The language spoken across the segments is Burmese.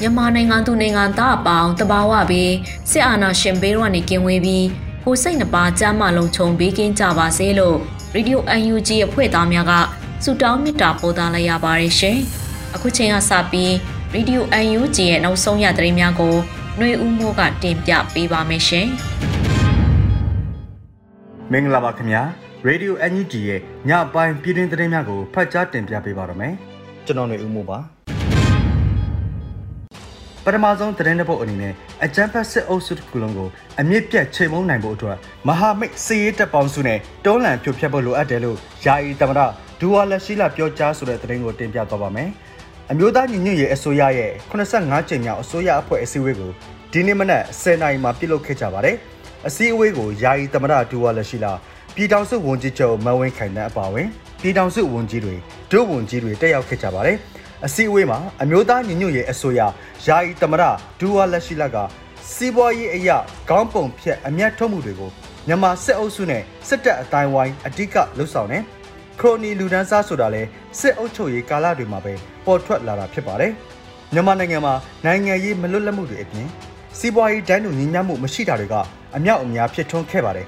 မြန်မာနိုင်ငံသူနိုင်ငံသားအပေါင်းတဘာဝပြီးစစ်အာဏာရှင်ဘေးကနေကင်းဝေးပြီးကိုစိတ်နှပါကြမ်းမလုံးခြုံပေးကင်းကြပါစေလို့ရေဒီယို UNG အဖွဲ့သားများကဆုတောင်းမေတ္တာပို့သလိုက်ရပါတယ်ရှင်။အခုချိန်ကစပြီးရေဒီယို UNG ရဲ့နောက်ဆုံးရသတင်းများကိုຫນွေဦးမိုးကတင်ပြပေးပါမယ်ရှင်။မင်္ဂလာပါခင်ဗျာ။ Radio UNG ရဲ့ညပိုင်းပြည်တွင်သတင်းများကိုဖတ်ကြားတင်ပြပေးပါရမယ်။ကျွန်တော်ຫນွေဦးမိုးပါ။ ပထမဆုံးသတင်းတစ်ပုဒ်အနေနဲ့အကြမ်းဖက်စစ်အုပ်စုတစ်ခုလုံးကိုအမြင့်ပြတ်ချိန်မုံနိုင်ဖို့အတွက်မဟာမိတ်စီရေးတပ်ပေါင်းစုနဲ့တောလန်ဖြိုဖျက်ဖို့လိုအပ်တယ်လို့ယာယီသမရဒူဝါလက်ရှိလာပြောကြားဆိုတဲ့သတင်းကိုတင်ပြသွားပါမယ်။အမျိုးသားညီညွတ်ရေးအစိုးရရဲ့85ကြိမ်မြောက်အစိုးရအဖွဲ့အစည်းအဝေးကိုဒီနေ့မနက်10:00နာရီမှာပြုလုပ်ခဲ့ကြပါတယ်။အစည်းအဝေးကိုယာယီသမရဒူဝါလက်ရှိလာပြည်ထောင်စုဝန်ကြီးချုပ်မန်ဝင်းခိုင်တန်းအပါအဝင်ပြည်ထောင်စုဝန်ကြီးတွေဒုဝန်ကြီးတွေတက်ရောက်ခဲ့ကြပါတယ်။ အစည်းအဝေးမှာအမျိုးသားညီညွတ်ရေးအစိုးရယာယီသမရဒူဝါလက်ရှိလက်ကစီးပွားရေးအရာခေါင်းပုံဖြတ်အမျက်ထုတ်မှုတွေကိုမြန်မာစစ်အုပ်စုနဲ့စစ်တပ်အတိုင်းဝိုင်းအဓိကလှုပ်ဆောင်နေခရိုနီလူဒန်းစားဆိုတာလဲစစ်အုပ်ချုပ်ရေးကာလတွေမှာပဲပေါ်ထွက်လာတာဖြစ်ပါတယ်မြန်မာနိုင်ငံမှာနိုင်ငံရေးမလွတ်လပ်မှုတွေအပြင်စီးပွားရေးဒိုင်းတူညီမျှမှုမရှိတာတွေကအမြောက်အများဖြစ်ထွန်းခဲ့ပါတယ်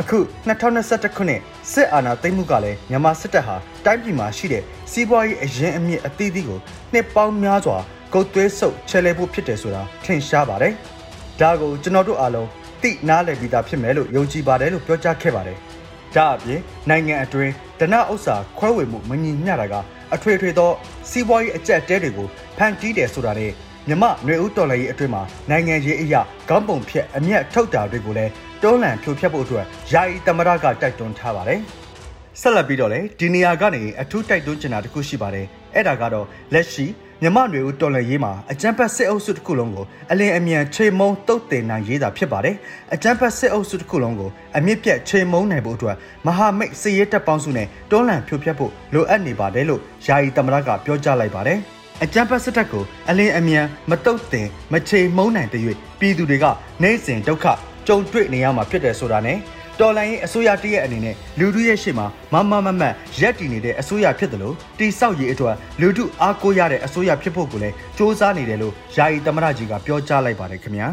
အခု2021ခုနှစ်စစ်အာဏာသိမ်းမှုကလည်းမြန်မာစစ်တပ်ဟာတိုင်းပြည်မှာရှိတဲ့စီးပွားရေးအရင်အမြင့်အသီးသီးကိုနှစ်ပေါင်းများစွာကုတ်သွဲဆုပ်ချဲလဲဖို့ဖြစ်တယ်ဆိုတာထင်ရှားပါတယ်။ဒါကိုကျွန်တော်တို့အားလုံးသိနားလည်ပြီးသားဖြစ်မယ်လို့ယုံကြည်ပါတယ်လို့ပြောကြားခဲ့ပါတယ်။ဒါအပြင်နိုင်ငံအတွင်းဒဏဥစ္စာခွဲဝေမှုမညီမျှတာကအထွေထွေသောစီးပွားရေးအကျက်တဲတွေကိုဖန်တီးတယ်ဆိုတာနဲ့မြမຫນွေဦးတော်လှန်ရေးအတွင်းမှာနိုင်ငံရေးအရာခေါင်းပုံဖြတ်အမျက်ထုတ်တာတွေကိုလည်း တွန်းလှန်ဖြိုဖျက်ဖို့အတွက်ယာယီသမရကတိုက်တွန်းထားပါတယ်။ဆက်လက်ပြီးတော့လည်းဒီနေရာကနေအထူးတိုက်တွန်းချင်တာတခုရှိပါတယ်။အဲ့ဒါကတော့လက်ရှိမြမနွေဦးတော်လှန်ရေးမှာအကြမ်းဖက်စစ်အုပ်စုတစ်ခုလုံးကိုအလင်းအမြန်ချိန်မုံတုတ်တင်နိုင်ရေးတာဖြစ်ပါတယ်။အကြမ်းဖက်စစ်အုပ်စုတစ်ခုလုံးကိုအမြင့်ပြတ်ချိန်မုံနိုင်ဖို့အတွက်မဟာမိတ်စစ်ရေးတပ်ပေါင်းစုနဲ့တွန်းလှန်ဖြိုဖျက်ဖို့လိုအပ်နေပါတယ်လို့ယာယီသမရကပြောကြားလိုက်ပါတယ်။အကြမ်းဖက်စစ်တပ်ကိုအလင်းအမြန်မတုတ်တင်မချေမုန်းနိုင်တဲ့၍ပြည်သူတွေကနိုင်စဉ်ဒုက္ခ ကြုံတွေ့နေရမှာဖြစ်တယ်ဆိုတာနဲ့တော်လိုင်းရဲ့အစိုးရတရက်အနေနဲ့လူထုရဲ့ရှေ့မှာမမမမတ်ရက်တည်နေတဲ့အစိုးရဖြစ်တယ်လို့တိဆောက်ရေးအတွက်လူထုအားကိုးရတဲ့အစိုးရဖြစ်ဖို့ကိုလည်းစ조사နေတယ်လို့ယာယီသမရကြီးကပြောကြားလိုက်ပါတယ်ခင်ဗျာ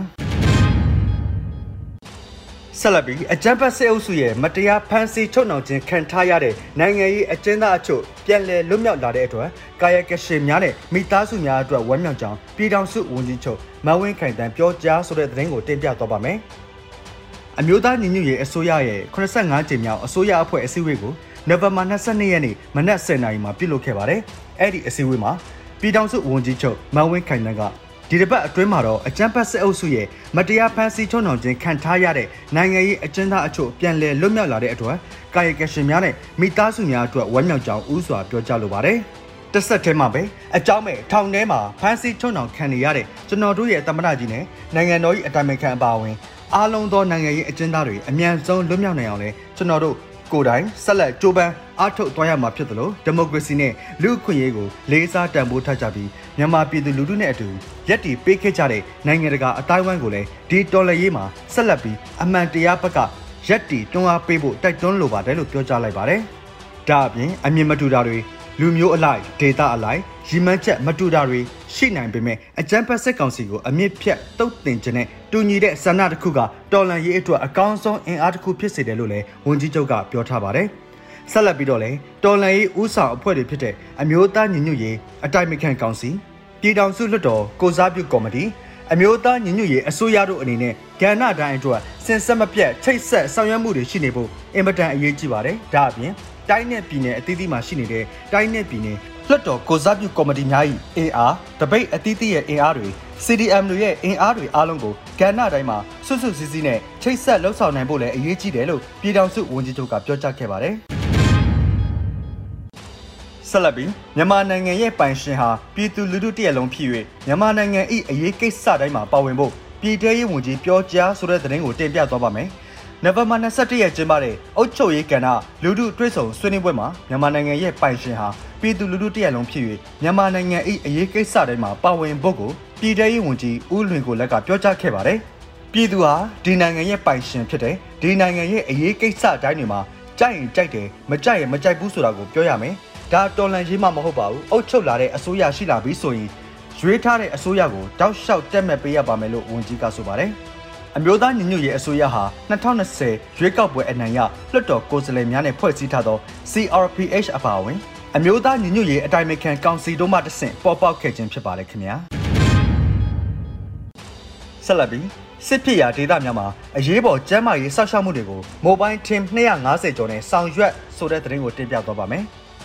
ဆက်လက်ပြီးအကြံဖတ်စေအုပ်စုရဲ့မတရားဖမ်းဆီးချုပ်နှောင်ခြင်းခံထားရတဲ့နိုင်ငံရေးအကျဉ်းသားအချို့ပြန်လည်လွတ်မြောက်လာတဲ့အတွက်ကာယကရှင်များနဲ့မိသားစုများအတွက်ဝမ်းမြောက်ကြောင်းပြည်ထောင်စုဝန်ကြီးချုပ်မဝင်းခိုင်တန်းပြောကြားဆိုတဲ့သတင်းကိုတင်ပြသွားပါမယ်။ အမျိုးသားညီညွတ်ရေးအစိုးရရဲ့85ကြိမ်မြောက်အစိုးရအဖွဲ့အစည်းအဝေးကိုနိုဝင်ဘာ22ရက်နေ့မနက်10:00နာရီမှာပြုလုပ်ခဲ့ပါတယ်။အဲ့ဒီအစည်းအဝေးမှာပြည်ထောင်စုဝန်ကြီးချုပ်မဝင်းခိုင်တန်းကဒီတစ်ပတ်အတွင်းမှာတော့အကြမ်းဖက်စစ်အုပ်စုရဲ့မတရားဖမ်းဆီးချုံနှောင်ခြင်းခံထားရတဲ့နိုင်ငံရေးအကျဉ်းသားအချို့ပြန်လည်လွတ်မြောက်လာတဲ့အတွက်ကာယကရှင်များနဲ့မိသားစုများအတွက်ဝမ်းမြောက်ကြောင်းဥစွာပြောကြားလိုပါတယ်။တစ်ဆက်တည်းမှာပဲအကြောင်းမဲ့ထောင်ထဲမှာဖမ်းဆီးချုံနှောင်ခံနေရတဲ့ကျွန်တော်တို့ရဲ့သမ္မတကြီးနဲ့နိုင်ငံတော်၏အတိုင်ပင်ခံအပါအဝင် အားလုံးသောနိုင်ငံရေးအကျဉ်းသားတွေအမြန်ဆုံးလွတ်မြောက်နိုင်အောင်လဲကျွန်တော်တို့ကိုယ်တိုင်ဆက်လက်ကြိုးပမ်းအားထုတ်သွားရမှာဖြစ်တယ်လို့ဒီမိုကရေစီနဲ့လူ့အခွင့်အရေးကိုလေးစားတန်ဖိုးထားကြပြီးမြန်မာပြည်သူလူထုနဲ့အတူရက်တီပေးခဲ့ကြတဲ့နိုင်ငံတကာအတိုင်းဝိုင်းကိုလည်းဒီတော်လှန်ရေးမှာဆက်လက်ပြီးအမှန်တရားဘက်ကရက်တီတွန်းအားပေးဖို့တိုက်တွန်းလိုပါတယ်လို့ပြောကြားလိုက်ပါတယ်။ဒါအပြင်အမြင့်မတူတာတွေလူမျိုးအလိုက်ဒေတာအလိုက်ရီမန်းချက်မတူတာတွေ ရှိနိုင်ပေမဲ့အကြမ်းဖက်စစ်ကောင်စီကိုအမြင့်ဖြတ်တုတ်တင်ခြင်းနဲ့တူညီတဲ့ဆန္ဒတစ်ခုကတော်လန်ရေးအတွက်အကောင်းဆုံးအင်အားတစ်ခုဖြစ်စေတယ်လို့လည်းဝန်ကြီးချုပ်ကပြောထားပါတယ်။ဆက်လက်ပြီးတော့လည်းတော်လန်ရေးဦးဆောင်အဖွဲ့တွေဖြစ်တဲ့အမျိုးသားညီညွတ်ရေးအတိုင်ပင်ခံကောင်စီပြည်ထောင်စုလွှတ်တော်ကိုစားပြုကော်မတီအမျိုးသားညီညွတ်ရေးအစိုးရတို့အနေနဲ့ကဏ္ဍတိုင်းအတွက်စင်ဆက်မပြတ်ချိတ်ဆက်ဆောင်ရွက်မှုတွေရှိနေဖို့အင်မတန်အရေးကြီးပါတယ်။ဒါအပြင်တိုင်းနဲ့ပြည်နယ်အသီးသီးမှာရှိနေတဲ့တိုင်းနဲ့ပြည်နယ် လွှတ်တော်ကိုစားပြုကော်မတီများ၏အင်အားတပိတ်အသီးသီးရဲ့အင်အားတွေ CDM တွေရဲ့အင်အားတွေအားလုံးကိုကဏ္ဍတိုင်းမှာဆွတ်ဆွတ်စည်းစည်းနဲ့ချိတ်ဆက်လှုပ်ဆောင်နိုင်ဖို့လည်းအရေးကြီးတယ်လို့ပြည်ထောင်စုဝန်ကြီးချုပ်ကပြောကြားခဲ့ပါတယ်။ဆက်လက်ပြီးမြန်မာနိုင်ငံရဲ့ပိုင်ရှင်ဟာပြည်သူလူထုတရက်လုံးဖြစ်၍မြန်မာနိုင်ငံ၏အရေးကိစ္စတိုင်းမှာပါဝင်ဖို့ပြည်ထရေးဝန်ကြီးပြောကြားဆိုတဲ့သတင်းကိုတင်ပြသွားပါမယ်။ နိုဝင်ဘာ21ရက်ကျင်းပတဲ့အုပ်ချုပ်ရေးကဏ္ဍလူထုတွဲဆောင်ဆွေးနွေးပွဲမှာမြန်မာနိုင်ငံရဲ့ပိုင်ရှင်ဟာပြည်သူလူထုတရက်လုံးဖြစ်၍မြန်မာနိုင်ငံ၏အရေးကိစ္စတိုင်းမှာပါဝင်ဖို့ကိုပြည်ထရေးဝန်ကြီးဦးလွင်ကိုလက်ကပြောကြားခဲ့ပါတယ်။ပြည်သူဟာဒီနိုင်ငံရဲ့ပိုင်ရှင်ဖြစ်တယ်။ဒီနိုင်ငံရဲ့အရေးကိစ္စတိုင်းတွေမှာကြိုက်ရင်ကြိုက်တယ်မကြိုက်ရင်မကြိုက်ဘူးဆိုတာကိုပြောရမယ်။ဒါတော်လန်ရေးမှမဟုတ်ပါဘူးအုပ်ချုပ်လာတဲ့အစိုးရရှိလာပြီဆိုရင်ရွေးထားတဲ့အစိုးရကိုတောက်လျှောက်တက်မဲ့ပေးရပါမယ်လို့ဝန်ကြီးကဆိုပါတယ် အမျိုးသားညီညွတ်ရေးအစိုးရဟာ2020ရွေးကောက်ပွဲအနိုင်ရလွှတ်တော်ကိုယ်စားလှယ်များနဲ့ဖွဲ့စည်းထားသော CRPH အပါအဝင်အမျိုးသားညီညွတ်ရေးအတိုင်းအခံကောင်စီတို့မှတဆင့်ပေါ်ပေါက်ခဲ့ခြင်းဖြစ်ပါတယ်ခင်ဗျာဆက်လက်ပြီးစစ်ဖြစ်ရာဒေသများမှာအရေးပေါ်ကျန်းမာရေးစောင့်ရှောက်မှုတွေကို Mobile Team 250ကျော်နဲ့ဆောင်ရွက်ဆိုတဲ့သတင်းကိုတင်ပြသွားပါမယ်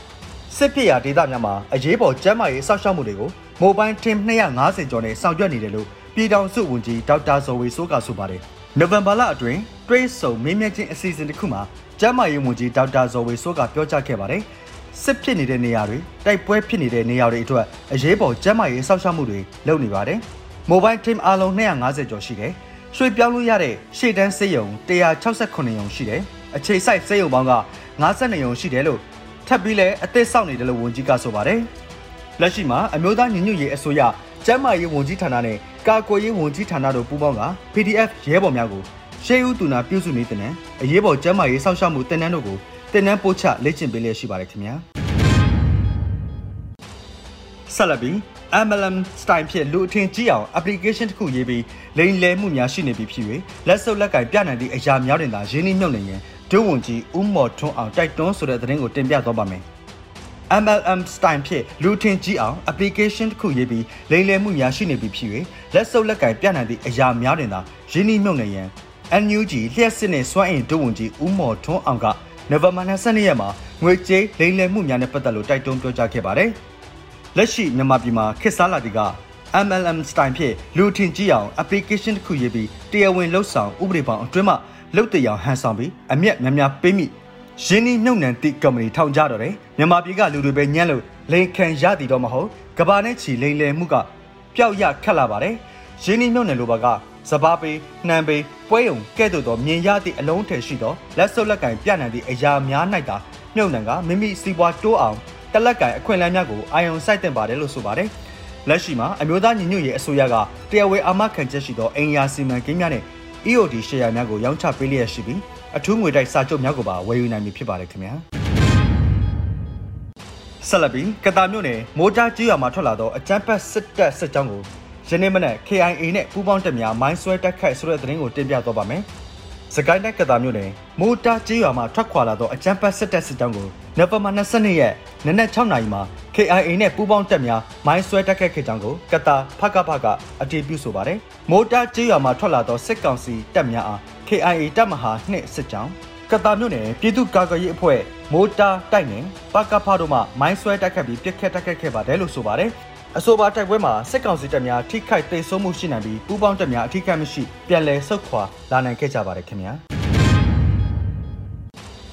။စစ်ဖြစ်ရာဒေသများမှာအရေးပေါ်ကျန်းမာရေးစောင့်ရှောက်မှုတွေကို Mobile Team 250ကျော်နဲ့ဆောင်ရွက်နေတယ်လို့ ပြည်ထောင်စုဝန်ကြီးဒေါက်တာဇော်ဝေဆိုးကဆိုပါတယ်။နိုဝင်ဘာလအတွင်းတွဲဆုံမင်းမြတ်ချင်းအစီအစဉ်တစ်ခုမှာကျန်းမာရေးဝန်ကြီးဒေါက်တာဇော်ဝေဆိုးကပြောကြားခဲ့ပါတယ်။စစ်ဖြစ်နေတဲ့နေရာတွေတိုက်ပွဲဖြစ်နေတဲ့နေရာတွေအတွက်အရေးပေါ်ကျန်းမာရေးစောင့်ရှောက်မှုတွေလုပ်နေပါတယ်။ Mobile Team အားလုံး250ကျော်ရှိတယ်။ရွှေ့ပြောင်းလို့ရတဲ့ရှေ့တန်းစေယုံ168ရုံရှိတယ်။အခြေစိုက်စေယုံပေါင်းက52ရုံရှိတယ်လို့ထပ်ပြီးလည်းအသစ်ဆောက်နေတယ်လို့ဝန်ကြီးကဆိုပါတယ်။လက်ရှိမှာအမျိုးသားညီညွတ်ရေးအစိုးရကျန်းမာရေးဝန်ကြီးဌာနနဲ့ ကာကွယ်ရေးဝန်ကြီးဌာနတို့ပူးပေါင်းက PDF ရဲဘော်များကိုရှေးဦးတူနာပြုစုနေတဲ့အရေးပေါ်ကျန်းမာရေးစောင့်ရှောက်မှုတင်နန်းတို့ကိုတင်နန်းပို့ချလေ့ကျင့်ပေးလျက်ရှိပါတယ်ခင်ဗျာ။ဆက်လက်ပြီး MLM style ဖြင့်လူအထင်ကြီးအောင် application တစ်ခုရေးပြီးလိမ်လည်မှုများရှိနေပြီဖြစ်၍လက်စုပ်လက်ကင်ပြနိုင်သည့်အရာများတွင်သာရင်းနှီးမြှုပ်နှံရန်ဒုဝန်ကြီးဦးမော်ထွန်းအောင်တိုက်တွန်းဆိုတဲ့သတင်းကိုတင်ပြသွားပါမယ်။ MLM style ဖြင့်လူထင်ကြီးအောင် application တစ်ခုရေးပြီးလိမ်လည်မှုများရှိနေပြီဖြစ်၍လက်စုပ်လက်ကင်ပြနိုင်သည့်အရာများတွင်သာရင်းနှီးမြှုပ်နှံရန် NUG လျှက်စစ်နဲ့စွမ်းအင်ဒုဝန်ကြီးဦးမော်ထွန်းအောင်ကနိုဝင်ဘာ22ရက်မှာငွေကြေးလိမ်လည်မှုများနဲ့ပတ်သက်လို့တိုက်တွန်းပြောကြားခဲ့ပါတယ်။လက်ရှိမြန်မာပြည်မှာခေတ်စားလာသည့်က MLM style ဖြင့်လူထင်ကြီးအောင် application တစ်ခုရေးပြီးတရားဝင်လှုပ်ဆောင်ဥပဒေပေါင်းအတွင်းမှလုတ်တရောင်ဟန်ဆောင်ပြီးအမျက်များများပေးမိ ရင်းနှီးမြုပ်နှံသည့်ကုမ္ပဏီထောင်ကြတော့တယ်မြန်မာပြည်ကလူတွေပဲညှက်လို့လိန်ခံရသည်တော့မဟုတ်ကဘာနဲ့ချီလိန်လယ်မှုကပျောက်ရခက်လာပါတယ်ရင်းနှီးမြုပ်နှံလိုပါကစပားပေးနှံပေးပွဲုံကဲ့သို့သောမြင်ရသည့်အလုံးထည်ရှိသောလက်စုပ်လက်ကင်ပြနိုင်သည့်အရာများ၌သာမြုပ်နှံကမိမိစီးပွားတိုးအောင်တလက်ကင်အခွင့်အလမ်းများကိုအာယုံစိုက်တင်ပါတယ်လို့ဆိုပါတယ်လက်ရှိမှာအမျိုးသားညီညွတ်ရေးအစိုးရကတရားဝင်အာမခံချက်ရှိသောအင်ယာစီမံကိန်းများနဲ့ EOD ရှယ်ယာများကိုရောင်းချပေးလျက်ရှိပြီး အထူးငွေတိုက်စာချုပ်များကိုပါဝယ်ယူနိုင်ပြီဖြစ်ပါတယ်ခင်ဗျာဆက်လက်ပြီးကတာမြို့နယ်မိုးတားကြီးရွာမှာထွက်လာသောအကြမ်းဖက်စစ်တပ်စစ်ကြောင်းကိုယနေ့မနက် KIA နဲ့ပူးပေါင်းတပ်များမိုင်းဆွဲတိုက်ခိုက်ဆိုတဲ့သတင်းကိုတင်ပြသွားပါမယ်။ စကိုင်းတိုက်ကတာမြို့နယ်မိုးတားကြီးရွာမှာထွက်ခွာလာသောအကြမ်းဖက်စစ်တပ်စစ်ကြောင်းကိုနိုဝင်ဘာ22ရက်နနက်6နာရီမှာ KIA နဲ့ပူးပေါင်းတပ်များမိုင်းဆွဲတက်ခတ်ခဲ့ကြောင်းကိုကတာဖကဖကအတည်ပြုဆိုပါတယ်။မိုတာကျေးရွာမှာထွက်လာသောစစ်ကောင်စီတပ်များအား KIA တပ်မဟာ2စစ်ကြောင်းကတာမြို့နယ်ပြည်သူ့ကာကွယ်ရေးအဖွဲ့မိုတာတိုက်နယ်ပကဖတို့မှမိုင်းဆွဲတိုက်ခတ်ပြီးပြစ်ခတ်တိုက်ခတ်ခဲ့ပါတယ်လို့ဆိုပါတယ်။ အဆိုပါတိုက်ပွဲမှာစစ်ကောင်စီတပ်များထိခိုက်သိမ်းဆုံးမှုရှိနိုင်ပြီးပူးပေါင်းတပ်များအထိခိုက်မရှိပြန်လည်ဆုတ်ခွာလာနိုင်ခဲ့ကြပါတယ်ခင်ဗျာ။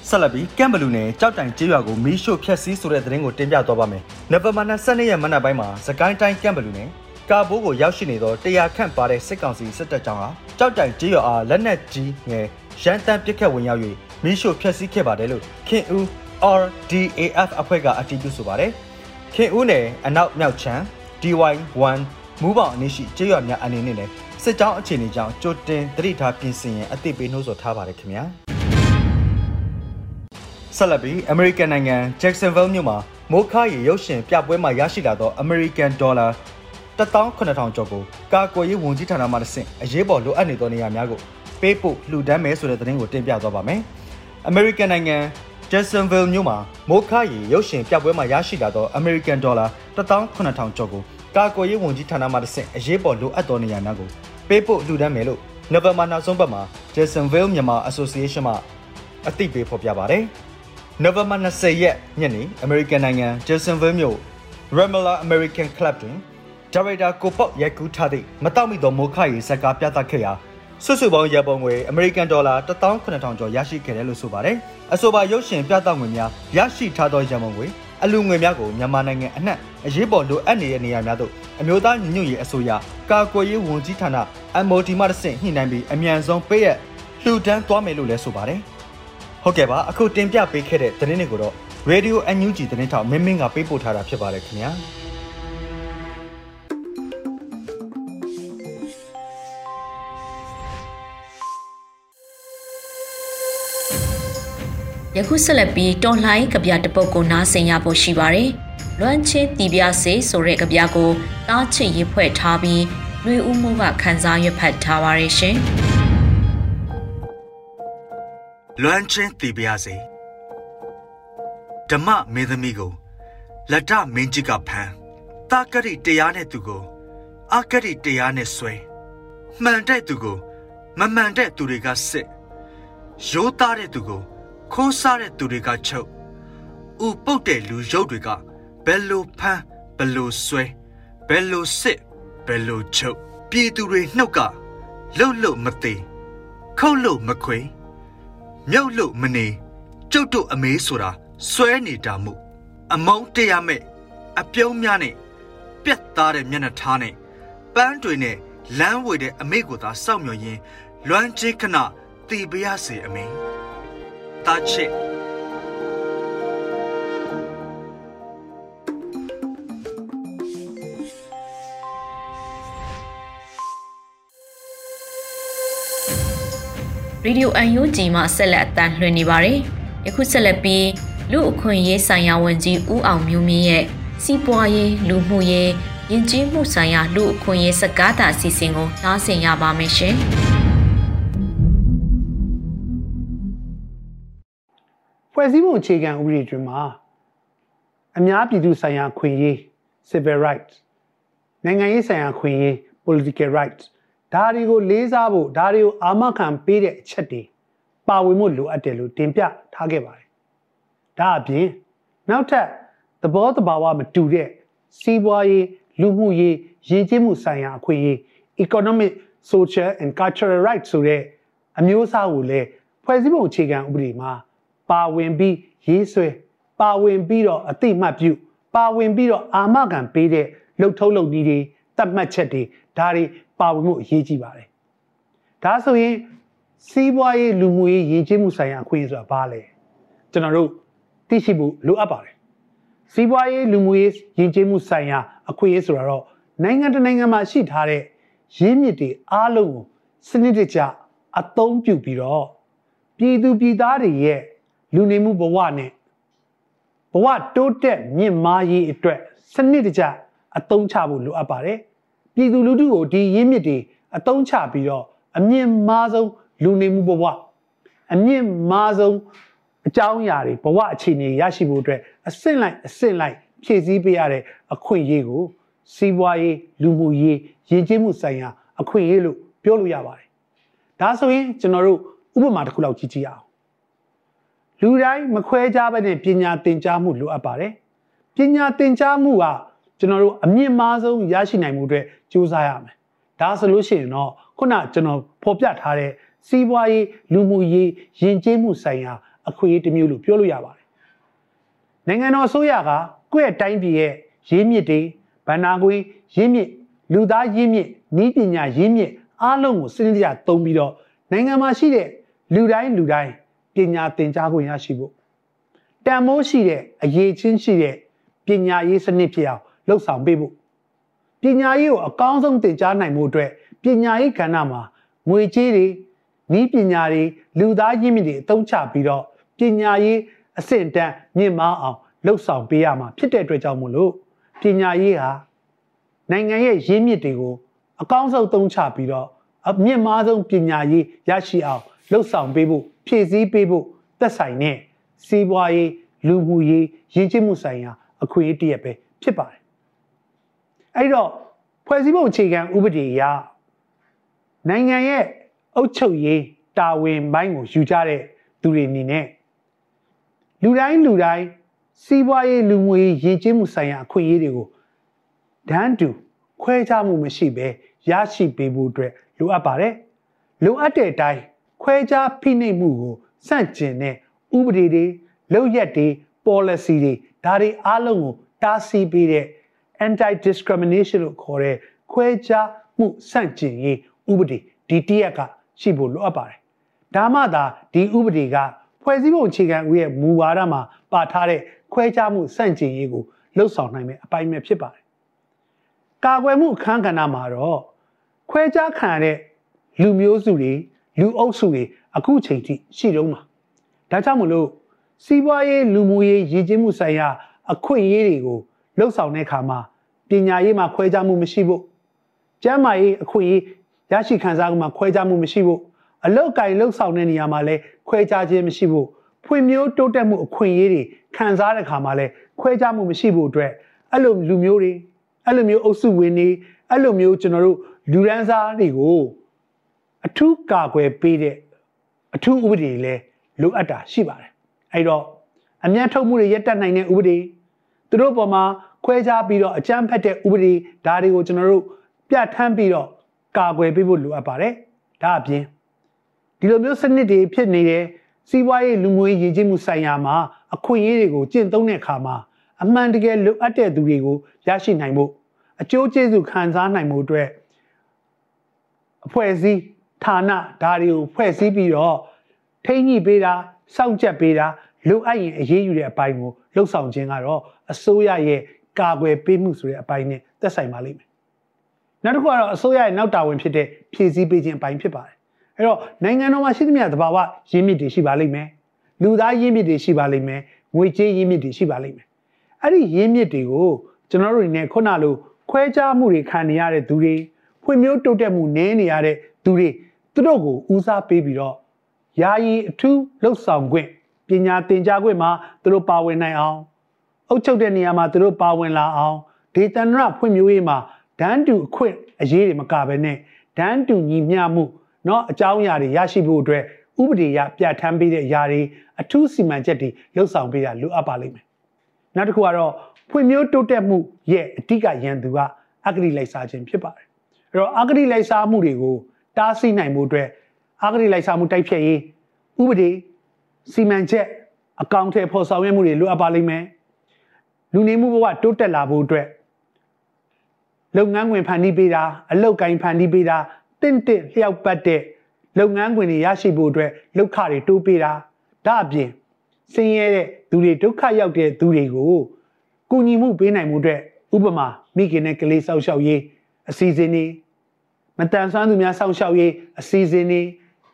ဆက်လက်ပြီးကမ်ဘလူနယ်ကြောက်တိုင်ကျေးရွာကိုမီးရှို့ဖျက်ဆီးဆိုတဲ့သတင်းကိုတင်ပြသွားပါမယ်။နိုဝင်ဘာ22ရက်မနက်ပိုင်းမှာစကိုင်းတိုင်းကမ်ဘလူနယ်ကာဘိုးကိုရောက်ရှိနေသောတရားခန့်ပါတဲ့စစ်ကောင်စီစစ်တပ်ကြောင်းဟာကြောက်တိုင်ကျေးရွာအားလက်နက်ကြီးငယ်ရန်တမ်းပစ်ခတ်ဝင်ရောက်၍မီးရှို့ဖျက်ဆီးခဲ့ပါတယ်လို့ခင်ဦး RDAF အဖွဲ့ကအတည်ပြုဆိုပါတယ်။ ခင်ဦးနယ်အနောက်မြောက်ချမ်း DY1 မူးပေါင်အနည်းရှိကျေးရွာများအနေနဲ့လည်းစစ်ကြောင်းအခြေအနေကြောင့်ကြိုတင်တတိထားပြင်ဆင်ရန်အသိပေးနှိုးဆော်ထားပါတယ်ခင်ဗျာ။ဆက်လက်ပြီး American နိုင်ငံ Jacksonville မြို့မှာမိုးခါရီရုပ်ရှင်ပြပွဲမှာရရှိလာသော American Dollar 18000ကျော်ကိုကာကွယ်ရေးဝန်ကြီးဌာနမှတဆင့်အရေးပေါ်လိုအပ်နေသောနေရာများကိုပေးပို့လှူဒန်းမယ်ဆိုတဲ့သတင်းကိုတင်ပြသွားပါမယ်။ American နိုင်ငံ Jacksonville မြို့မှာမိုခါရီရုပ်ရှင်ပြပွဲမှာရရှိလာသော American Dollar 18000ကျော်ကိုကာကွယ်ရေးဝန်ကြီးဌာနမှတစ်ဆင့်အရေးပေါ်လိုအပ်သောနေရာများကိုပေးပို့လှူဒန်းမယ်လို့ November နောက်ဆုံးပတ်မှာ Jacksonville မြန်မာ Association မှအသိပေးဖော်ပြပါတယ်။ November 20ရက်ညနေ American နိုင်ငံ Jacksonville မြို့ Ramala American Club တွင်ဒါရိုက်တာကိုပေါ့ရိုက်ကူးထားသည့်မတောက်မိသောမိုခါရီဇက်ကပြသခဲ့ရာ စုစုပေါင်းရပုံငွေအမေရိကန်ဒေါ်လာ18000ကျော်ရရှိခဲ့တယ်လို့ဆိုပါတယ်။အဆိုပါရုပ်ရှင်ပြသငွေများရရှိထားသောရပုံငွေအလူငွေများကိုမြန်မာနိုင်ငံအနှံ့အရေးပေါ်လိုအပ်နေတဲ့နေရာများသို့အမျိုးသားညီညွတ်ရေးအစိုးရကာကွယ်ရေးဝန်ကြီးဌာန MOD မှတဆင့်ညှိနှိုင်းပြီးအမြန်ဆုံးပေးရလှူဒန်းသွားမယ်လို့လည်းဆိုပါတယ်။ဟုတ်ကဲ့ပါအခုတင်ပြပေးခဲ့တဲ့သတင်းတွေကိုတော့ Radio NUG သတင်းထောက်မင်းမင်းကပေးပို့ထားတာဖြစ်ပါတယ်ခင်ဗျာ။ ယခုဆက်လက်ပြီးတော်လှိုင်းကဗျာတပုတ်ကိုနားဆင်ရဖို့ရှိပါတယ်။လွမ်းချင်းတီပြစေဆိုတဲ့ကဗျာကိုတားချစ်ရေးဖွဲ့ထားပြီးနှွေဦးမိုးကခန်းစားရွက်ဖတ်ထားပါရဲ့ရှင်။လွမ်းချင်းတီပြစေဓမ္မမင်းသမီးကိုလက်တမင်းကြီးကဖမ်းတာကတိတရားနဲ့သူကိုအကတိတရားနဲ့ဆွဲမှန်တဲ့သူကိုမမှန်တဲ့သူတွေကစစ်ရိုးသားတဲ့သူကို ခိုးစားတဲ့သူတွေကချုပ်ဥပုတ်တဲ့လူရုပ်တွေကဘယ်လိုဖမ်းဘယ်လိုဆွဲဘယ်လိုစစ်ဘယ်လိုချုပ်ပြည်သူတွေနှုတ်ကလှုပ်လှုပ်မသေးခုတ်လို့မခွေမြုပ်လို့မနေကျုပ်တို့အမေးဆိုတာဆွဲနေတာမှုအမုန်းတရားမဲ့အပြုံးများနဲ့ပြက်သားတဲ့မျက်နှာထားနဲ့ပန်းတွေနဲ့လမ်းဝေတဲ့အမေကိုသာစောင့်မျှော်ရင်းလွမ်းချင်းခဏတီးပြရစေအမေ တာချစ်ရေဒီယိုအန်ယူဂျီမှဆက်လက်အတန်းလွှင့်နေပါတယ်။ယခုဆက်လက်ပြီးလူအခွင့်ရေးဆိုင်ရာဝန်ကြီးဦးအောင်မျိုးမြင့်ရဲ့စီးပွားရေးလူမှုရေးယဉ်ကျေးမှုဆိုင်ရာလူအခွင့်ရေးစကားတာအစီအစဉ်ကိုနားဆင်ရပါမယ်ရှင်။ ဖွဲ့စည်းပုံအခြေခံဥပဒေတွင်မှာအများပြည်သူဆိုင်ရာခွင့်ရေး civil rights နိုင်ငံရေးဆိုင်ရာခွင့်ရေး political rights ဒါတွေကိုလေးစားဖို့ဒါတွေကိုအာမခံပေးတဲ့အချက်တွေပါဝင်မှုလိုအပ်တယ်လို့တင်ပြထားခဲ့ပါတယ်။ဒါအပြင်နောက်ထပ်သဘောတဘာဝမတူတဲ့စီးပွားရေးလူမှုရေးရည်ကြည်မှုဆိုင်ရာအခွင့်အရေး economic social and cultural rights ဆိုတဲ့အမျိုးအစားကိုလည်းဖွဲ့စည်းပုံအခြေခံဥပဒေမှာ ပါဝင်ပြီးရေးဆွဲပါဝင်ပြီးတော့အတိမတ်ပြု ပါဝင်ပြီးတော့အာမခံပေးတဲ့လှုပ်ထုံးလုပ်နည်းတွေတတ်မှတ်ချက်တွေဒါတွေပါဝင်မှုအရေးကြီးပါတယ်ဒါဆိုရင်စီးပွားရေးလူမှုရေးရည်ကြည်မှုဆိုင်ရာအခွင့်အရေးဆိုတာဘာလဲကျွန်တော်တို့သိရှိဖို့လိုအပ်ပါတယ်စီးပွားရေးလူမှုရေးရည်ကြည်မှုဆိုင်ရာအခွင့်အရေးဆိုတာတော့နိုင်ငံတကာနိုင်ငံမှာရှိထားတဲ့ရင်းမြစ်တွေအားလုံးကိုစနစ်တကျအသုံးပြုပြီးတော့ပြည်သူပြည်သားတွေရဲ့ လူနေမှုဘဝနဲ့ဘဝတိုးတက်မြင့်မားရေးအတွက်စနစ်တကျအသုံးချဖို့လိုအပ်ပါတယ်ပြည်သူလူထုကိုဒီရင်းမြစ်တွေအသုံးချပြီးတော့အမြင့်မားဆုံးလူနေမှုဘဝအမြင့်မားဆုံးအကြောင်းအရာတွေဘဝအခြေအနေရရှိဖို့အတွက်အဆင့်လိုက်အဆင့်လိုက်ဖြည့်ဆည်းပေးရတဲ့အခွင့်အရေးကိုစီးပွားရေးလူမှုရေးရည်ကြည်မှုဆိုင်ရာအခွင့်အရေးလို့ပြောလို့ရပါတယ်ဒါဆိုရင်ကျွန်တော်တို့ဥပမာတစ်ခုလောက်ကြည့်ကြည့်အောင် လူတိုင်းမခွဲခြားဘဲနဲ့ပညာသင်ကြားမှုလိုအပ်ပါတယ်ပညာသင်ကြားမှုကကျွန်တော်တို့အမြင့်မားဆုံးရရှိနိုင်မှုအတွက်ကြိုးစားရမယ်ဒါဆိုလို့ရှိရင်တော့ခုနကျွန်တော်ဖော်ပြထားတဲ့စီးပွားရေးလူမှုရေးယဉ်ကျေးမှုဆိုင်ရာအခွင့်အရေးတစ်မျိုးလို့ပြောလို့ရပါတယ်နိုင်ငံတော်အစိုးရကကိုယ့်ရဲ့တိုင်းပြည်ရဲ့ရင်းမြစ်တွေဗန္နာကွေးရင်းမြစ်လူသားရင်းမြစ်ဤပညာရင်းမြစ်အားလုံးကိုစနစ်တကျသုံးပြီးတော့နိုင်ငံမှာရှိတဲ့လူတိုင်းလူတိုင်း ပညာသင်ကြားခွင့်ရရှိဖို့တန်မိုးရှိတဲ့အရေးချင်းရှိတဲ့ပညာရေးစနစ်ဖြစ်အောင်လှုပ်ဆောင်ပေးဖို့ပညာရေးကိုအကောင်းဆုံးသင်ကြားနိုင်မှုအတွက်ပညာရေးကဏ္ဍမှာငွေကြေးတွေဤပညာတွေလူသားရင်းမြစ်တွေအသုံးချပြီးတော့ပညာရေးအဆင့်တန်းမြင့်မားအောင်လှုပ်ဆောင်ပေးရမှာဖြစ်တဲ့အတွက်ကြောင့်မို့လို့ပညာရေးဟာနိုင်ငံရဲ့ရင်းမြစ်တွေကိုအကောင်းဆုံးသုံးချပြီးတော့အမြင့်မားဆုံးပညာရေးရရှိအောင်လှုပ်ဆောင်ပေးဖို့ ဖြည့်ဆည်းပေးဖို့သက်ဆိုင်တဲ့စီးပွားရေးလူမှုရေးရင်းချမှုဆိုင်ရာအခွင့်အရေးတရက်ပဲဖြစ်ပါတယ်အဲ့တော့ဖွဲ့စည်းပုံအခြေခံဥပဒေအရနိုင်ငံရဲ့အုပ်ချုပ်ရေးတာဝန်ပိုင်းကိုယူကြတဲ့သူတွေအနေနဲ့လူတိုင်းလူတိုင်းစီးပွားရေးလူမှုရေးရည်ကျင်းမှုဆိုင်ရာအခွင့်အရေးတွေကိုဒန်းတူခွဲခြားမှုမရှိဘဲရရှိပေးဖို့အတွက်လိုအပ်ပါတယ်။လိုအပ်တဲ့အတိုင်း ခွဲခြားဖိနှိပ်မှုကိုစန့်ကျင်တဲ့ဥပဒေတွေလုပ်ရက်တွေ policy တွေဒါတွေအားလုံးကိုတားဆီးပေးတဲ့ anti discrimination လို့ခေါ်တဲ့ခွဲခြားမှုစန့်ကျင်ရေးဥပဒေဒီတရက်ကရှိဖို့လိုအပ်ပါတယ်။ဒါမှသာဒီဥပဒေကဖွဲ့စည်းပုံအခြေခံဥရဲ့မူဝါဒမှာပါထားတဲ့ခွဲခြားမှုစန့်ကျင်ရေးကိုလှုပ်ဆောင်နိုင်မယ့်အပိုင်းပဲဖြစ်ပါတယ်။ကာကွယ်မှုအခန်းကဏ္ဍမှာတော့ခွဲခြားခံရတဲ့လူမျိုးစုတွေ လူအုပ်စုတွေအခုချိန်ထိရှိတုံးမှာ။ဒါကြောင့်မလို့စီးပွားရေးလူမှုရေးရည်ကျင်းမှုဆိုင်ရာ အခွင့်အရေးတွေကိုလှုပ်ဆောင်တဲ့အခါမှာပညာရေးမှာခွဲခြားမှုမရှိဖို့ကျန်းမာရေးအခွင့်အရေးရရှိခံစားမှုမှာခွဲခြားမှုမရှိဖို့အလုတ်ကင်လှုပ်ဆောင်တဲ့နေရာမှာလည်းခွဲခြားခြင်းမရှိဖို့ဖွံ့ဖြိုးတိုးတက်မှုအခွင့်အရေးတွေခံစားတဲ့ခါမှာလည်းခွဲခြားမှုမရှိဖို့အတွက်အဲ့လိုလူမျိုးတွေအဲ့လိုမျိုးအုပ်စုဝင်တွေအဲ့လိုမျိုးကျွန်တော်တို့လူရန်စားတွေကို အထူးကာကွယ်ပေးတဲ့အထူးဥပဒေလည်းလိုအပ်တာရှိပါတယ်အဲ့တော့အမျက်ထုတ်မှုတွေရပ်တန့်နိုင်တဲ့ဥပဒေသူတို့ပေါ်မှာခွဲခြားပြီးတော့အကြမ်းဖက်တဲ့ဥပဒေဒါတွေကိုကျွန်တော်တို့ပြဋ္ဌာန်းပြီးတော့ကာကွယ်ပေးဖို့လိုအပ်ပါတယ်ဒါအပြင်ဒီလိုမျိုးစနစ်တွေဖြစ်နေတဲ့စီးပွားရေးလူမှုရေးရည်ကြည်မှုဆိုင်ရာမှာအခွင့်အရေးတွေကိုကျင့်သုံးတဲ့အခါမှာအမှန်တကယ်လိုအပ်တဲ့သူတွေကိုရရှိနိုင်ဖို့အကျိုးကျေးဇူးခံစားနိုင်မှုအတွက်အဖွဲ့အစည်း ဌာနဒါတွေကိုဖွဲ့စည်းပြီးတော့ထိန်းညှိပေးတာစောင့်ကြပ်ပေးတာလိုအပ်ရင်အရေးယူတဲ့အပိုင်းကိုလှုပ်ဆောင်ခြင်းကတော့အစိုးရရဲ့ကာကွယ်ပေးမှုဆိုတဲ့အပိုင်းနဲ့သက်ဆိုင်ပါလိမ့်မယ်နောက်တစ်ခုကတော့အစိုးရရဲ့နောက်တာဝန်ဖြစ်တဲ့ဖြည့်ဆည်းပေးခြင်းအပိုင်းဖြစ်ပါတယ်အဲ့တော့နိုင်ငံတော်မှာရှိသမျှသဘာဝရင်းမြစ်တွေရှိပါလိမ့်မယ်လူသားရင်းမြစ်တွေရှိပါလိမ့်မယ်ငွေကြေးရင်းမြစ်တွေရှိပါလိမ့်မယ်အဲ့ဒီရင်းမြစ်တွေကိုကျွန်တော်တို့နေခုနလိုခွဲခြားမှုတွေခံနေရတဲ့သူတွေဖွံ့ဖြိုးတိုးတက်မှုနည်းနေရတဲ့သူတွေ သူတို့ကိုဦးစားပေးပြီးတော့ယာယီအထူးလှုပ်ဆောင်ခွင့်ပညာသင်ကြားခွင့်မှာသူတို့ပါဝင်နိုင်အောင်အုပ်ချုပ်တဲ့နေရာမှာသူတို့ပါဝင်လာအောင်ဒေသန္တရဖွံ့ဖြိုးရေးမှာဒန်းတူအခွင့်အရေးတွေမကဘဲနဲ့ဒန်းတူညီမျှမှုเนาะအကြောင်းအရာတွေရရှိဖို့အတွက်ဥပဒေရပြဋ္ဌာန်းပေးတဲ့အရာတွေအထူးစီမံချက်တွေလှုပ်ဆောင်ပေးတာလိုအပ်ပါလိမ့်မယ်နောက်တစ်ခုကတော့ဖွံ့ဖြိုးတိုးတက်မှုရဲ့အဓိကရန်သူကအဂတိလိုက်စားခြင်းဖြစ်ပါတယ်အဲ့တော့အဂတိလိုက်စားမှုတွေကို တားဆီးနိုင်မှုအတွက်အဂတိလိုက်စားမှုတိုက်ဖျက်ရေးဥပဒေစီမံချက်အကောင့်ထဲပေါ်ဆောင်ရွက်မှုတွေလိုအပ်ပါလိမ့်မယ်လူနေမှုဘဝတိုးတက်လာဖို့အတွက်လုပ်ငန်းဝင်ဖန်တီးပေးတာအလုပ်ကိုင်ဖန်တီးပေးတာတင့်တင့်လျှောက်ပတ်တဲ့လုပ်ငန်းခွင်တွေရရှိဖို့အတွက်လောက်ခတွေတိုးပေးတာဒါအပြင်ဆင်းရဲတဲ့သူတွေဒုက္ခရောက်တဲ့သူတွေကိုကူညီမှုပေးနိုင်မှုအတွက်ဥပမာမိခင်နဲ့ကလေးစောက်ရှောက်ရေးအစီအစဉ်တွေ မတန်ဆွမ်းသူများစောင့်ရှောက်ရေးအစီအစဉ်တွေ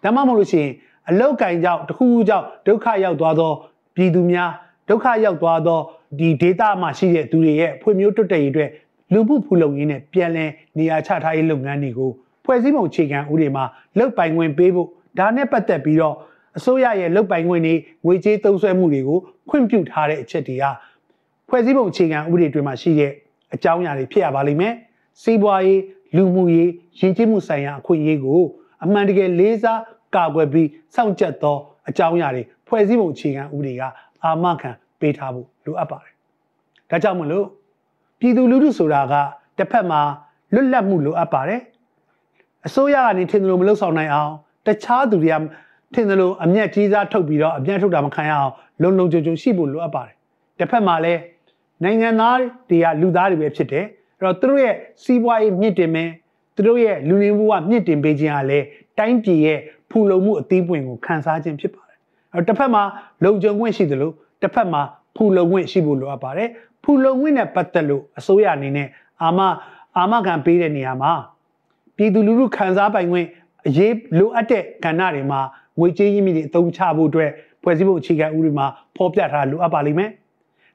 ဒါမှမဟုတ်လို့ရှိရင်အလောက်ကင်ကြောင့်တခုခုကြောင့်ဒုက္ခရောက်သွားသောပြည်သူများဒုက္ခရောက်သွားသောဒီဒေတာမှာရှိတဲ့သူတွေရဲ့ဖွံ့ဖြိုးတိုးတက်ရေးအတွက်လူမှုဖူလုံရေးနဲ့ပြန်လည်နေရာချထားရေးလုပ်ငန်းတွေကိုဖွဲ့စည်းပုံအခြေခံဥပဒေမှာလုပ်ပိုင်ခွင့်ပေးဖို့ဒါနဲ့ပတ်သက်ပြီးတော့အစိုးရရဲ့လုပ်ပိုင်ခွင့်တွေငွေကြေးသုံးစွဲမှုတွေကိုခွင့်ပြုထားတဲ့အချက်တွေကဖွဲ့စည်းပုံအခြေခံဥပဒေတွေမှာရှိတဲ့အကြောင်းအရာတွေဖြစ်ရပါလိမ့်မယ်။စီးပွားရေး လူမှုရေးရင်းချမှုဆိုင်ရာအခွင့်အရေးကိုအမှန်တကယ်လေးစားကာကွယ်ပြီးစောင့်ကြပ်သောအကြောင်းအရာတွေဖွဲ့စည်းပုံအခြေခံဥပဒေကအာမခံပေးထားဖို့လိုအပ်ပါတယ်။ဒါကြောင့်မလို့ပြည်သူလူထုဆိုတာကတစ်ဖက်မှာလွတ်လပ်မှုလိုအပ်ပါတယ်။အစိုးရကနေထင်တယ်လို့မလုပ်ဆောင်နိုင်အောင်တခြားသူတွေကထင်တယ်လို့အမျက်ကြီးစားထုတ်ပြီးတော့အမျက်ထုတ်တာမခံရအောင်လုံလုံခြုံခြုံရှိဖို့လိုအပ်ပါတယ်။တစ်ဖက်မှာလည်းနိုင်ငံသားတွေကလူသားတွေပဲဖြစ်တယ်။ အဲ့တော့သူတို့ရဲ့စီးပွားရေးမြင့်တင်မယ်သူတို့ရဲ့လူနေမှုကမြင့်တင်ပေးခြင်းကလည်းတိုင်းပြည်ရဲ့ဖူလုံမှုအသီးပွင့်ကိုခန်းစားခြင်းဖြစ်ပါတယ်။အဲ့တော့တစ်ဖက်မှာလုံခြုံခွင့်ရှိတယ်လို့တစ်ဖက်မှာဖူလုံခွင့်ရှိဖို့လိုအပ်ပါတယ်။ဖူလုံခွင့်နဲ့ပတ်သက်လို့အစိုးရအနေနဲ့အာမအာမခံပေးတဲ့နေရာမှာပြည်သူလူထုခံစားပိုင်ခွင့်အရေးလိုအပ်တဲ့ကဏ္ဍတွေမှာငွေကြေးရင်းမြစ်တွေအသုံးချဖို့အတွက်ဖွဲ့စည်းပုံအခြေခံဥပဒေမှာဖော်ပြထားလိုအပ်ပါလိမ့်မယ်။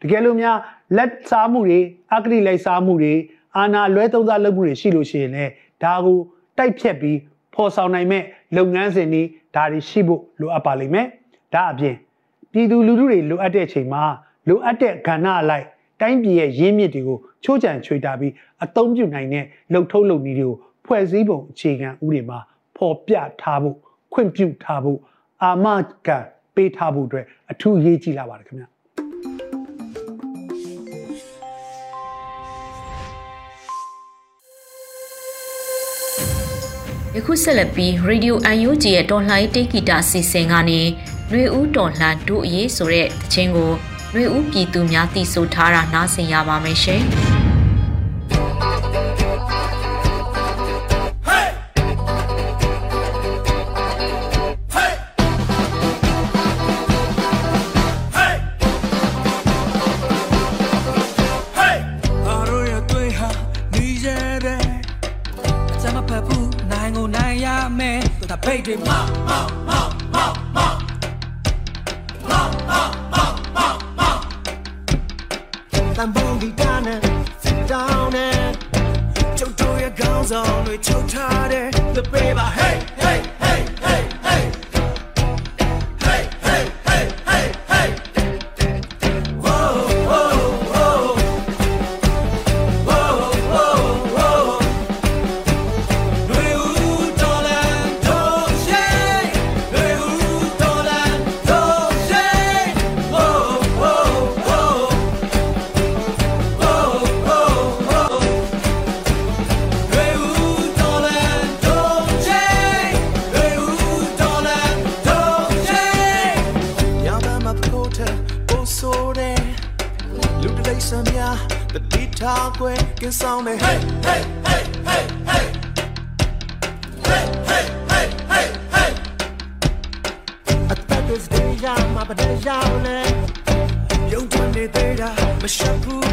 တကယ်လို့များလက်စားမှုတွေအကတိလိုက်စားမှုတွေအာဏာလွဲသုံးစားလုပ်မှုတွေရှိလို့ရှိရင်လည်းဒါကိုတိုက်ဖြတ်ပြီးဖော်ဆောင်နိုင်မဲ့လုပ်ငန်းစဉ်တွေဒါတွေရှိဖို့လိုအပ်ပါလိမ့်မယ်။ဒါအပြင်ပြည်သူလူထုတွေလိုအပ်တဲ့အချိန်မှာလိုအပ်တဲ့ကဏ္ဍအလိုက်တိုင်းပြည်ရဲ့ရင်းမြစ်တွေကိုချိုးချံချွေတာပြီးအသုံးပြုနိုင်တဲ့လှုပ်ထုံးလုပ်နည်းတွေကိုဖွဲ့စည်းပုံအခြေခံဥပဒေမှာဖော်ပြထားဖို့ခွင့်ပြုထားဖို့အာမခံပေးထားဖို့အတွက်အထူးအရေးကြီးလာပါတယ်ခင်ဗျာ ယခုဆက်လက်ပြီး Radio UNG ရဲ့တော်လှန်ရေးတေဂီတာစီစဉ်ကနေနှွေဦးတော်လှန်ဒုအရေးဆိုတဲ့တခြင်းကိုနှွေဦးပြည်သူများတည်ဆိုထားတာနားဆင်ရပါမယ်ရှင်။ baby mama. တတိထားခွဲကင်းဆောင်နေ hey hey hey hey hey hey hey hey hey hey အသက်တွေစရမှာပတဲ့ရောက်လဲယုံကြည်နေသေးတာမရှက်ဘူး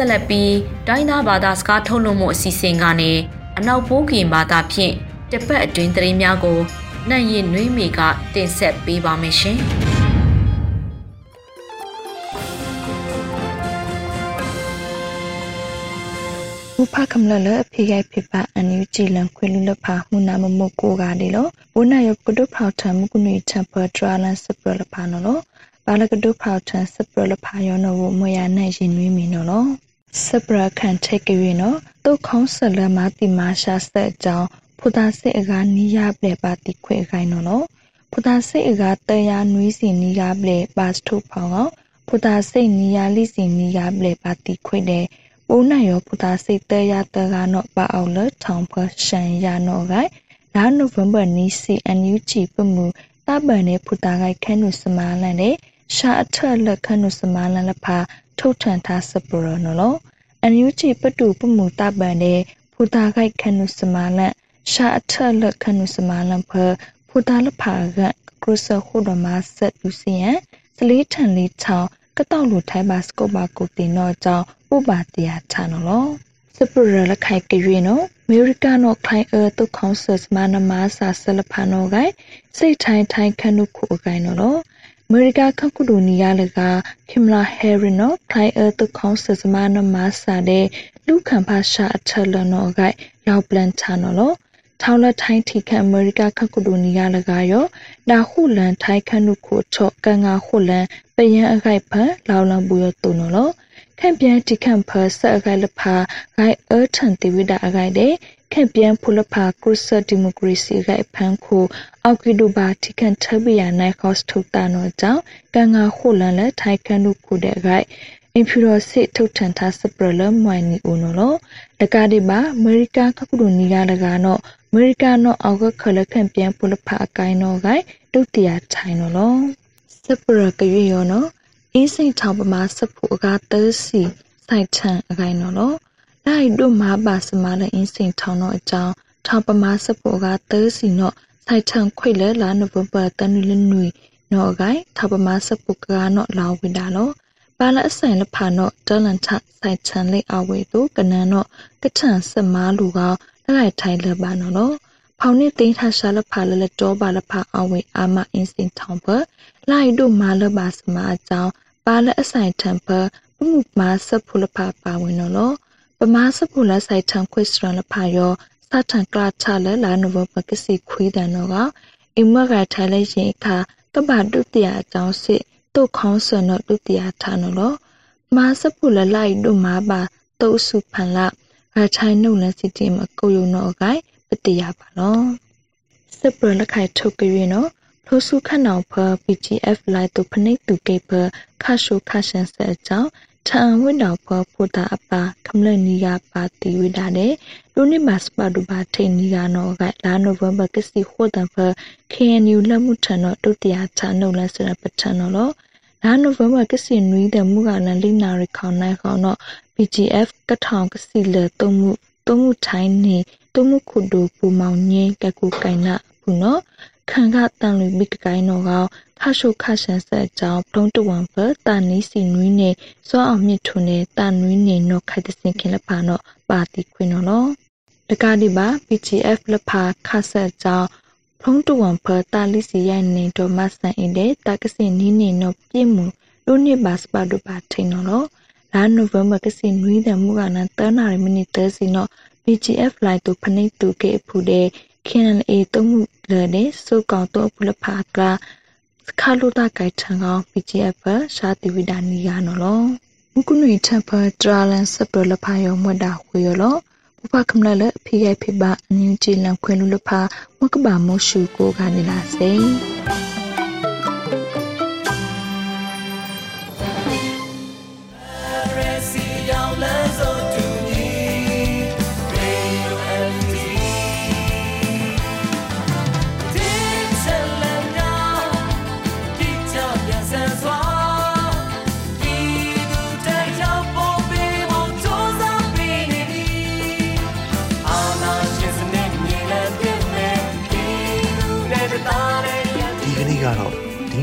ဆက်လက်ပြီးတိုင်းသားဘာသာစကားထုတ်လွှင့်မှုအစီအစဉ်ကနေအနောက်ပိုးကင်ဘာသာဖြင့်တပတ်အတွင်းသတင်းများကိုနှံ့ရင်နှွေးမေကတင်ဆက်ပေးပါမယ်ရှင်။ဘူဖခမလလအဖေရိုက်ဖေပါအန်ယူကြည်လန်ခွေလူလဖာမှုနာမမကိုကလေလောဘုနာယပဒုဖောက်ထမှုကုနီချပဒရလန်စပရလဖာနော်လောဘာလကဒုဖောက်ထစပရလဖာယောနော်ဝမရနိုင်ရင်နွေးမီနော်လော စပရခန်ထိတ်ကြွေနော်တုတ်ခေါင်းဆလမတိမာရှာစတဲ့အကြောင်းဖုသာစစ်အကနီးရပလေပါတိခွေခိုင်နော်လောဖုသာစစ်အကတရားနွေးစီနီးရပလေပါစထုဖောင်းအောင်ဖုသာစိတ်နီးရလိစီနီးရပလေပါတိခွေတဲ့ပပိုးနိုင်ရောပူတာစိတ်တဲရတကနော့ပါအောင်လထောင်ဖရှန်ရနော့ဂိုင်လာနိုဗ ెంబర్ နီစီအန်ယူချီပမှုတပန်နေဖူတာဂိုင်ခဲနုစမာလန်နေရှာအထက်လက်ခနုစမာလန်လဖာထုတ်ထန်ထားစပရနော်လောအန်ယူချီပတူပမှုတပန်နေဖူတာဂိုင်ခနုစမာလန်ရှာအထက်လက်ခနုစမာလန်ဖဖူတာလဖာကကရုဆခုဒမဆက်လူစီယန်စလေးထန်လေးချောင်းကတောက်လူထိုင်ပါစကုပါကိုတင်တော့ကြောင်းဥပါတရားချနော်လောစပရလခိုင်ကရွေနော်မေရိကနော်ခိုင်အတုခေါဆစ်မနမဆာဆလဖာနော်ဂိုင်စိတ်ထိုင်ထိုင်ခနုခုအကိုင်နော်လောအ မေရိကခကုဒူနီယာလကခင်မလာဟဲရီနော်ခိုင်အတုခေါဆစ်မနမဆာတဲ့လူခံဖာရှာအထလနော်ဂိုင်ရောက်ပလန်ချနော်လောထောင်းလက်ထိုင်းထိခန့်အမေရိကခကုဒူနီယာလကရောဒါခုလန်ထိုင်းခန့်နုခုချော့ကန်ငါခုလန်ပယံအခိုက်ဖန်လောင်လံပူရတုံနော်လောခန့်ပြန်တိခန့်ဖဆက်အခိုက်လဖာဂိုင်အထန်တီဝိဒါအခိုက်တဲ့ ခန့်ပြန်ဖုလဖာကရုစဒီမိုကရေစီဂိုင်ဖန်ခိုအောက်ကီဒူဘာတိခန့်ထဘီယာနိုင်ခေါစ်ထုတ်တာနော်ကြောင့်ကန်ငါခုလန်လက်ထိုင်ခန့်နုခုတဲ့ဂိုင်အင်ဖြူရောစစ်ထုတ်ထန်ထားစပရလမွိုင်နီအိုနော်လောလကာဒီပါအမေရိကခကုဒူနီကလကနော်အမေရိကနော်အောက်ကခလခန့်ပြန်ဖုလဖာအကိုင်းနော်ဂိုင်တုတ်တရာထိုင်နော်လောစပရကရွေရောနော်အင်းစိန်ထောင်ပမာစဖို့အကားသစီစိုက်ထန်အကိုင်နော်လော လိုက်တို့မှာပါစမလည်းအင်းစိန်ထောင်တော့အကြောင်းထောင်ပမာစဖို့အကားသစီနော်စိုက်ထန်ခွေလဲလာနဘဘတန်လနွေနော်အကိုင်ထောင်ပမာစဖို့ကနော်လောင်းဝင်တာလောပါလအဆိုင်လဖာနော်တလန်ထစိုက်ချန်လေးအဝေတို့ကနန်နော်ကထန်စမားလူကလိုက်ထိုင်လပါနော်လောဖောင်နေသိန်းထရှာလဖာလလတောပါလဖာအဝေအာမအင်းစင်ထောင်ပလိုက်တို့မာလပါစမာအကြောင်းပါလအဆိုင်ထံပပမှုမာစဖုလဖာပါဝင်နော်လော ပမာစဖုလဆိုင်ထံခွေစရလဖာယောစထန်ကလာချလလာနဝပကစီခွေးတန်တော့ကအင်မကထိုင်လိုက်ရင်ခါကပဒုတိယအကြောင်းစစ်တုတ်ခေါင်းဆွန်တော့ဒုတိယထားနော်လောမာစဖုလလိုက်တို့မာပါတုတ်စုဖန်လာရထိုင်နှုတ်လစီတီမကိုယုံတော့ဂိုင်ပတိယပါလောစပရလခိုင်ထုတ်ကြရနော်ထိုစုခနောင်ဖ PGF လိုက်တုဖနိတုကေဖခါရှုခါရှန်ဆဲအကြောင်း ချန်ဝိနောဖောဖိုတာအပါခမလနီယာပါတီဝိဒါနဲ့လူနိမတ်စပါဒူပါထိန်နီယာနောကလာနိုဗ ెంబ ာကစီခိုတန်ဖ KNU လက်မှုထံတော့တုတ်တရာချာနှုတ်လန်းစရပထန်တော့လောလာနိုဗ ెంబ ာကစီနွီးတဲ့မူကလန်လိနာရခေါနိုင်ခေါတော့ PGF ကထောင်ကစီလေတုံမှုတုံမှုထိုင်းနေတုံမှုခုဒူပူမောင်ငင်းကကူကိုင်နာဘူးနော် ခံကတန်လူမိကကိုင်းတော်ကခါရှုခါရှန်ဆက်ကြောင်းဖုံးတဝန်ဖတာနီးစီနွီးနေစောအောင်မြစ်ထုံနေတာနွီးနေနော်ခိုက်တစင်ခင်လဖာနော်ပါတီခွင်းနော်လောတကားဒီပါ PGF လဖာခါဆက်ကြောင်းဖုံးတဝန်ဖတာလီစီရိုင်နေတော့မဆန်အင်းတဲ့တာကစင်နီးနေနော်ပြည့်မှုလူနစ်ပါစပါဒုပါထိန်နော်လောလာနိုဗ ెంబర్ ကစင်နွီးတဲ့မူကနန်တနာရီမိနစ်30စီနော် PGF လိုက်တူဖနိတူကေဖူတဲ့ KNA တုံးမှုလေတဲ့စုကောင်တော့ပလဖာကခါလိုတာကိုက်ထံကောင် PGF ရှာတိဝိဒာနီယာနော်လောမုကုနွေထပ်ဖဒရာလန်စပလဖာယောမွတ်တာခွေရောလောဥပကမလလဖိယဖိဘအင်းချီလန်ခွေလူလဖာမကဘာမိုရှုကိုကနေလာစေ